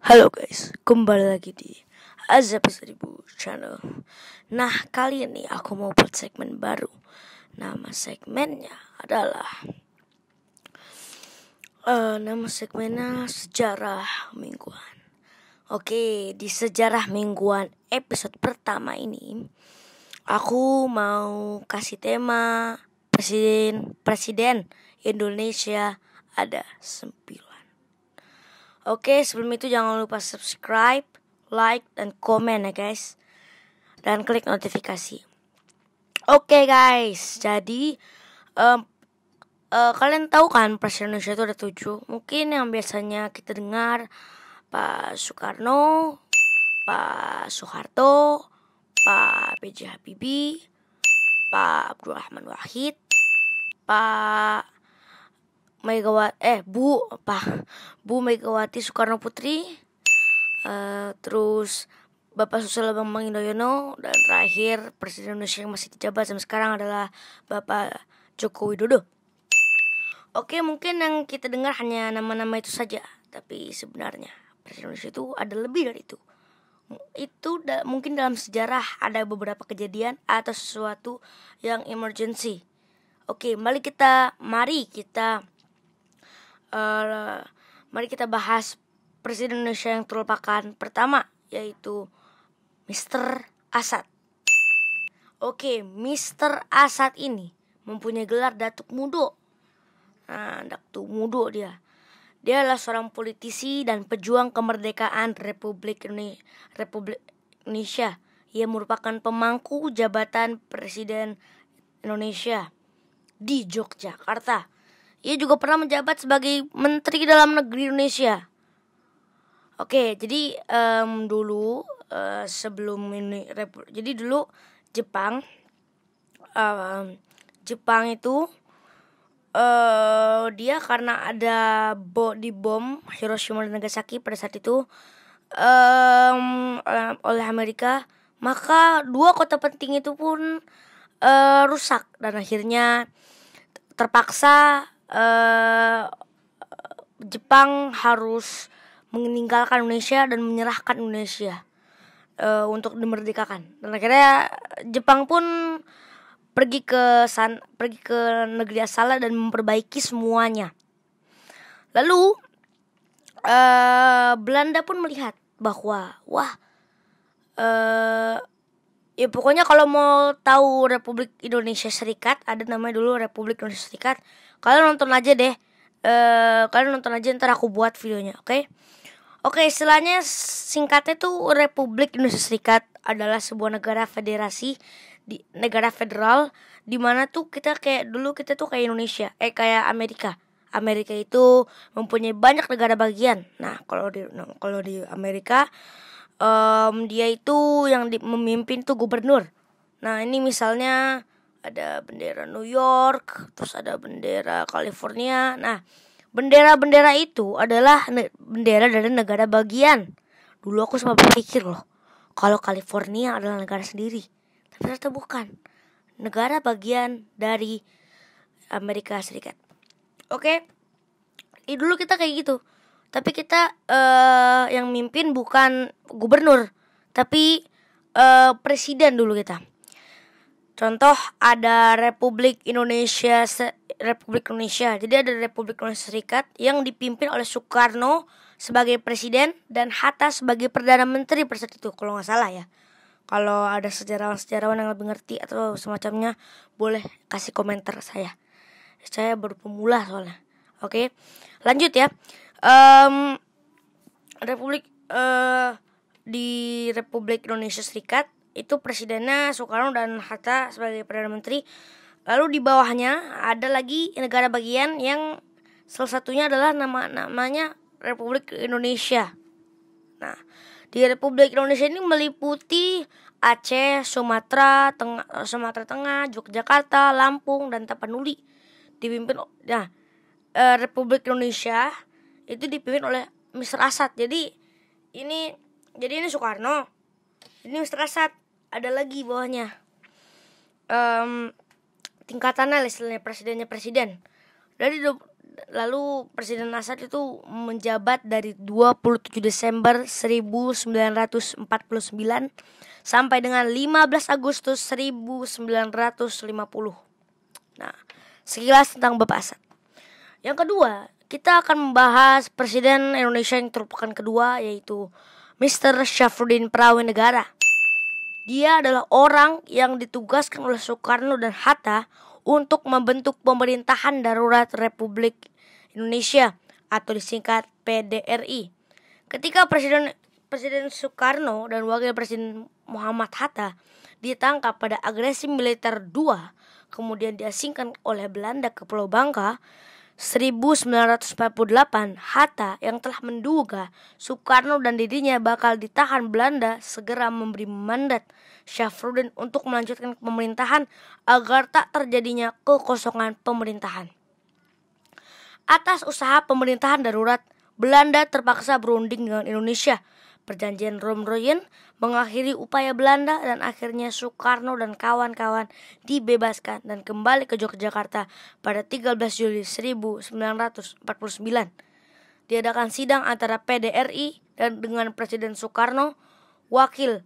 Halo guys, kembali lagi di Azab Seribu Channel. Nah, kali ini aku mau buat segmen baru. Nama segmennya adalah uh, Nama segmennya Sejarah Mingguan. Oke, di Sejarah Mingguan episode pertama ini Aku mau kasih tema Presiden Presiden Indonesia ada sembilan Oke, sebelum itu jangan lupa subscribe, like, dan komen ya guys. Dan klik notifikasi. Oke guys, jadi um, uh, kalian tahu kan Presiden Indonesia itu ada tujuh. Mungkin yang biasanya kita dengar Pak Soekarno, Pak Soeharto, Pak B.J. Habibie, Pak Abdurrahman Wahid, Pak Megawati eh Bu apa Bu Megawati Soekarno Putri uh, terus Bapak Susilo Bambang Yudhoyono dan terakhir Presiden Indonesia yang masih dijabat sampai sekarang adalah Bapak Joko Widodo. Oke, mungkin yang kita dengar hanya nama-nama itu saja, tapi sebenarnya Presiden Indonesia itu ada lebih dari itu. Itu da mungkin dalam sejarah ada beberapa kejadian atau sesuatu yang emergency. Oke, mari kita mari kita uh, mari kita bahas Presiden Indonesia yang terlupakan pertama yaitu Mr. Asad. Oke, Mr. Asad ini mempunyai gelar Datuk Mudo. Nah, Datuk Mudo dia. Dia adalah seorang politisi dan pejuang kemerdekaan Republik Indonesia. Republik Indonesia. Ia merupakan pemangku jabatan Presiden Indonesia di Yogyakarta ia juga pernah menjabat sebagai Menteri Dalam Negeri Indonesia. Oke, jadi um, dulu uh, sebelum ini jadi dulu Jepang um, Jepang itu uh, dia karena ada bo di bom Hiroshima dan Nagasaki pada saat itu um, oleh Amerika, maka dua kota penting itu pun uh, rusak dan akhirnya terpaksa uh, Jepang harus meninggalkan Indonesia dan menyerahkan Indonesia uh, untuk dimerdekakan. Dan akhirnya Jepang pun pergi ke san pergi ke negeri asalnya dan memperbaiki semuanya. Lalu uh, Belanda pun melihat bahwa wah uh, ya pokoknya kalau mau tahu Republik Indonesia Serikat ada namanya dulu Republik Indonesia Serikat. Kalian nonton aja deh. Uh, kalian nonton aja ntar aku buat videonya oke? Okay? oke okay, istilahnya singkatnya tuh Republik Indonesia Serikat adalah sebuah negara federasi di negara federal di mana tuh kita kayak dulu kita tuh kayak Indonesia eh kayak Amerika. Amerika itu mempunyai banyak negara bagian. Nah kalau di kalau di Amerika um, dia itu yang di, memimpin tuh gubernur. Nah ini misalnya ada bendera New York, terus ada bendera California. Nah bendera-bendera itu adalah bendera dari negara bagian. Dulu aku sempat berpikir loh, kalau California adalah negara sendiri, tapi ternyata bukan. Negara bagian dari Amerika Serikat. Oke, okay? dulu kita kayak gitu tapi kita uh, yang mimpin bukan gubernur tapi uh, presiden dulu kita. Contoh ada Republik Indonesia Republik Indonesia. Jadi ada Republik Indonesia Serikat yang dipimpin oleh Soekarno sebagai presiden dan Hatta sebagai perdana menteri pada saat itu kalau nggak salah ya. Kalau ada sejarawan-sejarawan yang lebih ngerti atau semacamnya boleh kasih komentar saya. Saya baru pemula soalnya. Oke lanjut ya um, Republik uh, di Republik Indonesia Serikat itu presidennya Soekarno dan Hatta sebagai perdana menteri. Lalu di bawahnya ada lagi negara bagian yang salah satunya adalah nama namanya Republik Indonesia. Nah, di Republik Indonesia ini meliputi Aceh, Sumatera, Tengah, Sumatera Tengah, Yogyakarta, Lampung dan Tapanuli. Dipimpin nah, eh, Republik Indonesia itu dipimpin oleh Mr. Asad jadi ini jadi ini Soekarno ini Mr. Asad ada lagi bawahnya um, tingkatannya istilahnya presidennya presiden dari lalu Presiden Assad itu menjabat dari 27 Desember 1949 sampai dengan 15 Agustus 1950. Nah, sekilas tentang Bapak Assad. Yang kedua, kita akan membahas Presiden Indonesia yang terlupakan kedua yaitu Mr. Syafruddin Negara. Dia adalah orang yang ditugaskan oleh Soekarno dan Hatta untuk membentuk pemerintahan darurat Republik Indonesia atau disingkat PDRI. Ketika Presiden Presiden Soekarno dan Wakil Presiden Muhammad Hatta ditangkap pada agresi militer 2 kemudian diasingkan oleh Belanda ke Pulau Bangka 1948 Hatta yang telah menduga Soekarno dan dirinya bakal ditahan Belanda segera memberi mandat Syafruddin untuk melanjutkan pemerintahan agar tak terjadinya kekosongan pemerintahan. Atas usaha pemerintahan darurat, Belanda terpaksa berunding dengan Indonesia. Perjanjian Romroyen mengakhiri upaya Belanda dan akhirnya Soekarno dan kawan-kawan dibebaskan dan kembali ke Yogyakarta pada 13 Juli 1949. Diadakan sidang antara PDRI dan dengan Presiden Soekarno, Wakil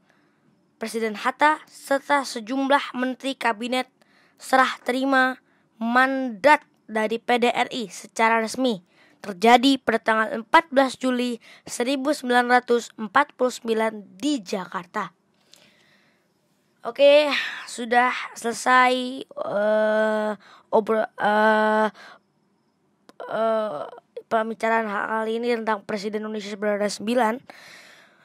Presiden Hatta, serta sejumlah menteri kabinet serah terima mandat dari PDRI secara resmi terjadi pada tanggal 14 Juli 1949 di Jakarta. Oke, sudah selesai uh, obrol uh, uh, pembicaraan hal ini tentang Presiden Indonesia 1999.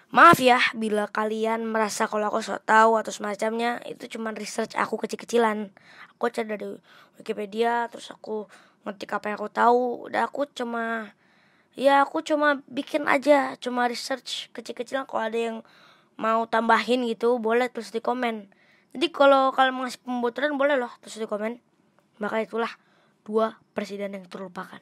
Maaf ya bila kalian merasa kalau aku sok tahu atau semacamnya itu cuma research aku kecil-kecilan. Aku cari dari Wikipedia terus aku ngetik apa yang aku tahu. Udah aku cuma ya aku cuma bikin aja, cuma research kecil-kecilan kalau ada yang mau tambahin gitu boleh terus di komen. Jadi kalau kalian mau ngasih pembocoran boleh loh terus di komen. Maka itulah dua presiden yang terlupakan.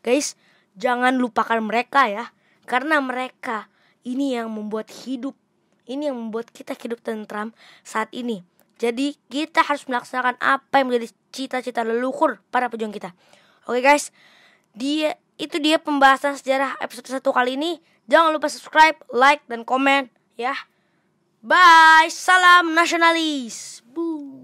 Guys, jangan lupakan mereka ya. Karena mereka ini yang membuat hidup, ini yang membuat kita hidup tentram saat ini. Jadi kita harus melaksanakan apa yang menjadi cita-cita leluhur para pejuang kita. Oke guys, dia itu dia pembahasan sejarah episode satu kali ini. Jangan lupa subscribe, like, dan komen ya. Bye, salam nasionalis. Boo.